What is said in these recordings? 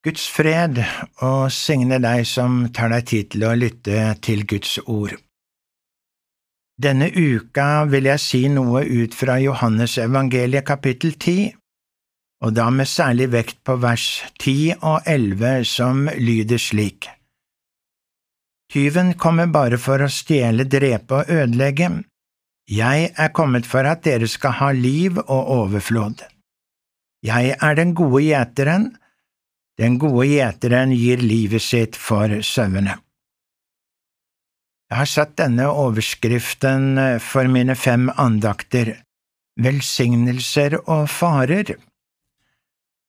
Guds fred og signe deg som tar deg tid til å lytte til Guds ord. Denne uka vil jeg si noe ut fra Johannes evangeliet kapittel 10, og da med særlig vekt på vers 10 og 11 som lyder slik. Tyven kommer bare for å stjele, drepe og ødelegge. Jeg er kommet for at dere skal ha liv og overflod. Jeg er den gode gjeteren, den gode gjeteren gir livet sitt for sauene. Jeg har satt denne overskriften for mine fem andakter, Velsignelser og farer.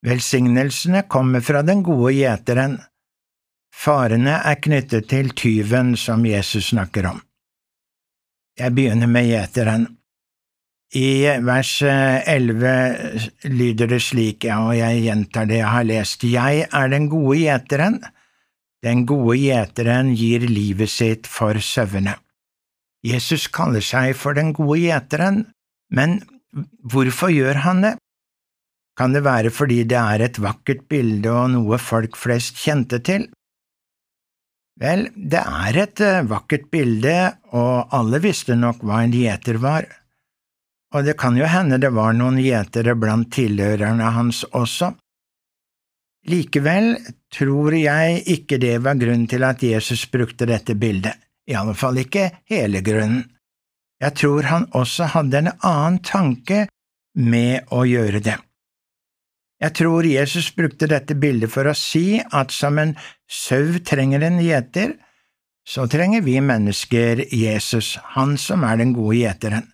Velsignelsene kommer fra den gode gjeteren, farene er knyttet til tyven som Jesus snakker om. Jeg begynner med gjeteren. I vers 11 eh, lyder det slik, og jeg gjentar det jeg har lest, Jeg er den gode gjeteren, den gode gjeteren gir livet sitt for sauene. Jesus kaller seg for den gode gjeteren, men hvorfor gjør han det? Kan det være fordi det er et vakkert bilde og noe folk flest kjente til? Vel, det er et eh, vakkert bilde, og alle visste nok hva en gjeter var og det kan jo hende det var noen gjetere blant tilhørerne hans også. Likevel tror jeg ikke det var grunnen til at Jesus brukte dette bildet, i alle fall ikke hele grunnen. Jeg tror han også hadde en annen tanke med å gjøre det. Jeg tror Jesus brukte dette bildet for å si at som en sau trenger en gjeter, så trenger vi mennesker Jesus, han som er den gode gjeteren.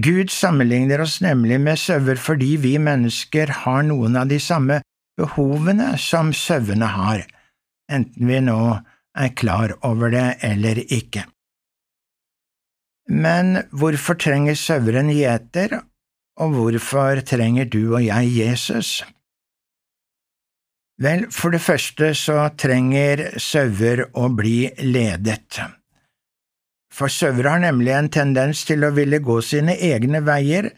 Gud sammenligner oss nemlig med sauer fordi vi mennesker har noen av de samme behovene som sauene har, enten vi nå er klar over det eller ikke. Men hvorfor trenger sauer en gjeter, og hvorfor trenger du og jeg Jesus? Vel, for det første så trenger sauer å bli ledet for sauer har nemlig en tendens til å ville gå sine egne veier,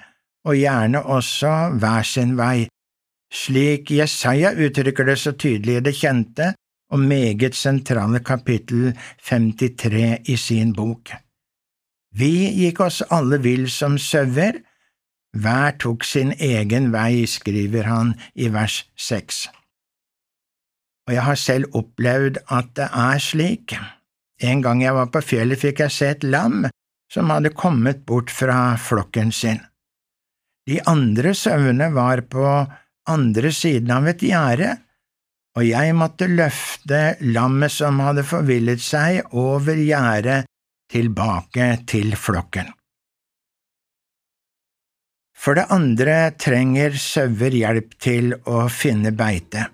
og gjerne også hver sin vei, slik Jesaja uttrykker det så tydelig i det kjente og meget sentrale kapittel 53 i sin bok. Vi gikk oss alle vill som sauer, hver tok sin egen vei, skriver han i vers seks. Og jeg har selv opplevd at det er slik. En gang jeg var på fjellet, fikk jeg se et lam som hadde kommet bort fra flokken sin. De andre sauene var på andre siden av et gjerde, og jeg måtte løfte lammet som hadde forvillet seg, over gjerdet tilbake til flokken. For det andre trenger sauer hjelp til å finne beite.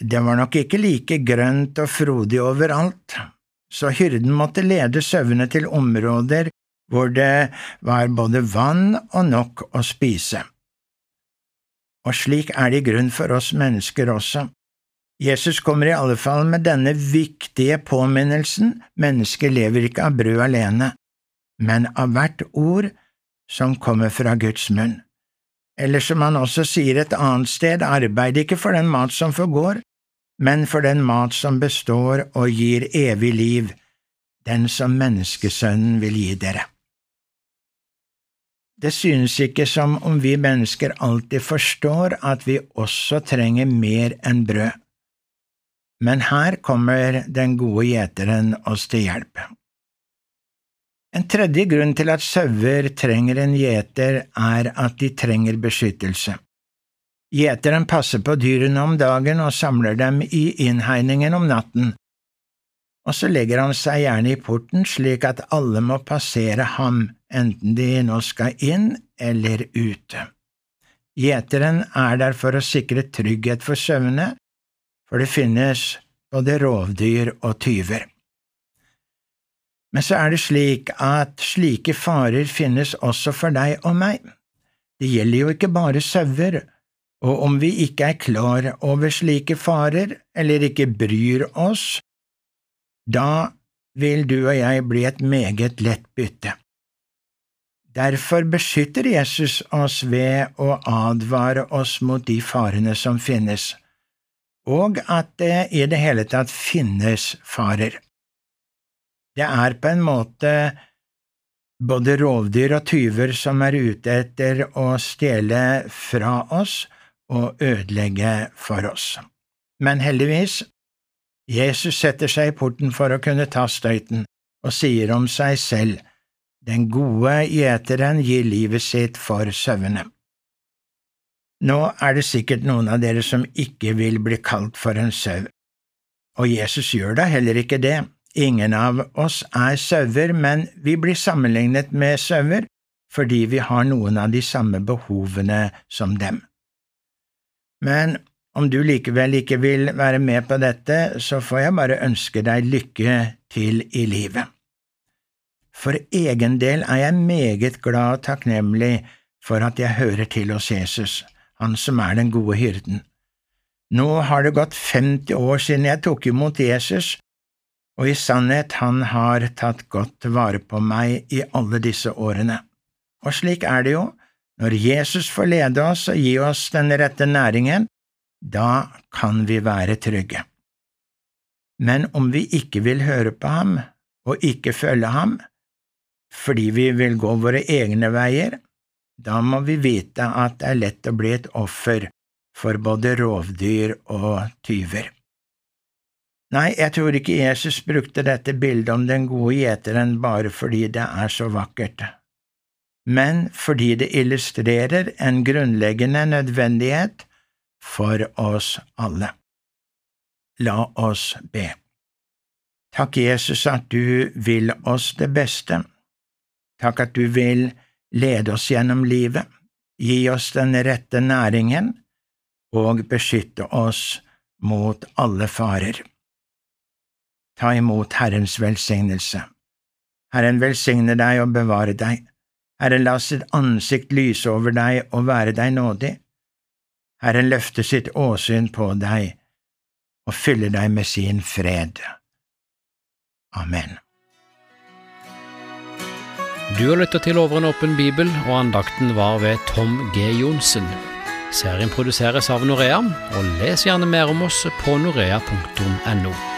Det var nok ikke like grønt og frodig overalt, så hyrden måtte lede sauene til områder hvor det var både vann og nok å spise. Og slik er det i grunn for oss mennesker også. Jesus kommer i alle fall med denne viktige påminnelsen, mennesket lever ikke av brød alene, men av hvert ord som kommer fra Guds munn. Eller som han også sier et annet sted, arbeid ikke for den mat som forgår, men for den mat som består og gir evig liv, den som menneskesønnen vil gi dere. Det synes ikke som om vi mennesker alltid forstår at vi også trenger mer enn brød, men her kommer den gode gjeteren oss til hjelp. En tredje grunn til at sauer trenger en gjeter, er at de trenger beskyttelse. Gjeteren passer på dyrene om dagen og samler dem i innhegningen om natten, og så legger han seg gjerne i porten slik at alle må passere ham, enten de nå skal inn eller ut. Gjeteren er der for å sikre trygghet for sauene, for det finnes både rovdyr og tyver. Men så er det slik at slike farer finnes også for deg og meg. Det gjelder jo ikke bare sauer, og om vi ikke er klar over slike farer, eller ikke bryr oss, da vil du og jeg bli et meget lett bytte. Derfor beskytter Jesus oss ved å advare oss mot de farene som finnes, og at det i det hele tatt finnes farer. Det er på en måte både rovdyr og tyver som er ute etter å stjele fra oss og ødelegge for oss. Men heldigvis, Jesus setter seg i porten for å kunne ta støyten, og sier om seg selv, Den gode gjeteren gir livet sitt for sauene. Nå er det sikkert noen av dere som ikke vil bli kalt for en sau, og Jesus gjør da heller ikke det. Ingen av oss er sauer, men vi blir sammenlignet med sauer fordi vi har noen av de samme behovene som dem. Men om du likevel ikke vil være med på dette, så får jeg bare ønske deg lykke til i livet. For egen del er jeg meget glad og takknemlig for at jeg hører til hos Jesus, han som er den gode hyrden. Nå har det gått 50 år siden jeg tok imot Jesus, og i sannhet, han har tatt godt vare på meg i alle disse årene. Og slik er det jo, når Jesus får lede oss og gi oss den rette næringen, da kan vi være trygge. Men om vi ikke vil høre på ham og ikke følge ham, fordi vi vil gå våre egne veier, da må vi vite at det er lett å bli et offer for både rovdyr og tyver. Nei, jeg tror ikke Jesus brukte dette bildet om den gode gjeteren bare fordi det er så vakkert, men fordi det illustrerer en grunnleggende nødvendighet for oss alle. La oss be. Takk, Jesus, at du vil oss det beste. Takk at du vil lede oss gjennom livet, gi oss den rette næringen og beskytte oss mot alle farer. Ta imot Herrens velsignelse. Herren velsigne deg og bevare deg. Herren la sitt ansikt lyse over deg og være deg nådig. Herren løfter sitt åsyn på deg og fyller deg med sin fred. Amen. Du har lyttet til Over en åpen bibel, og andakten var ved Tom G. Johnsen. Serien produseres av Norea, og les gjerne mer om oss på norea.no.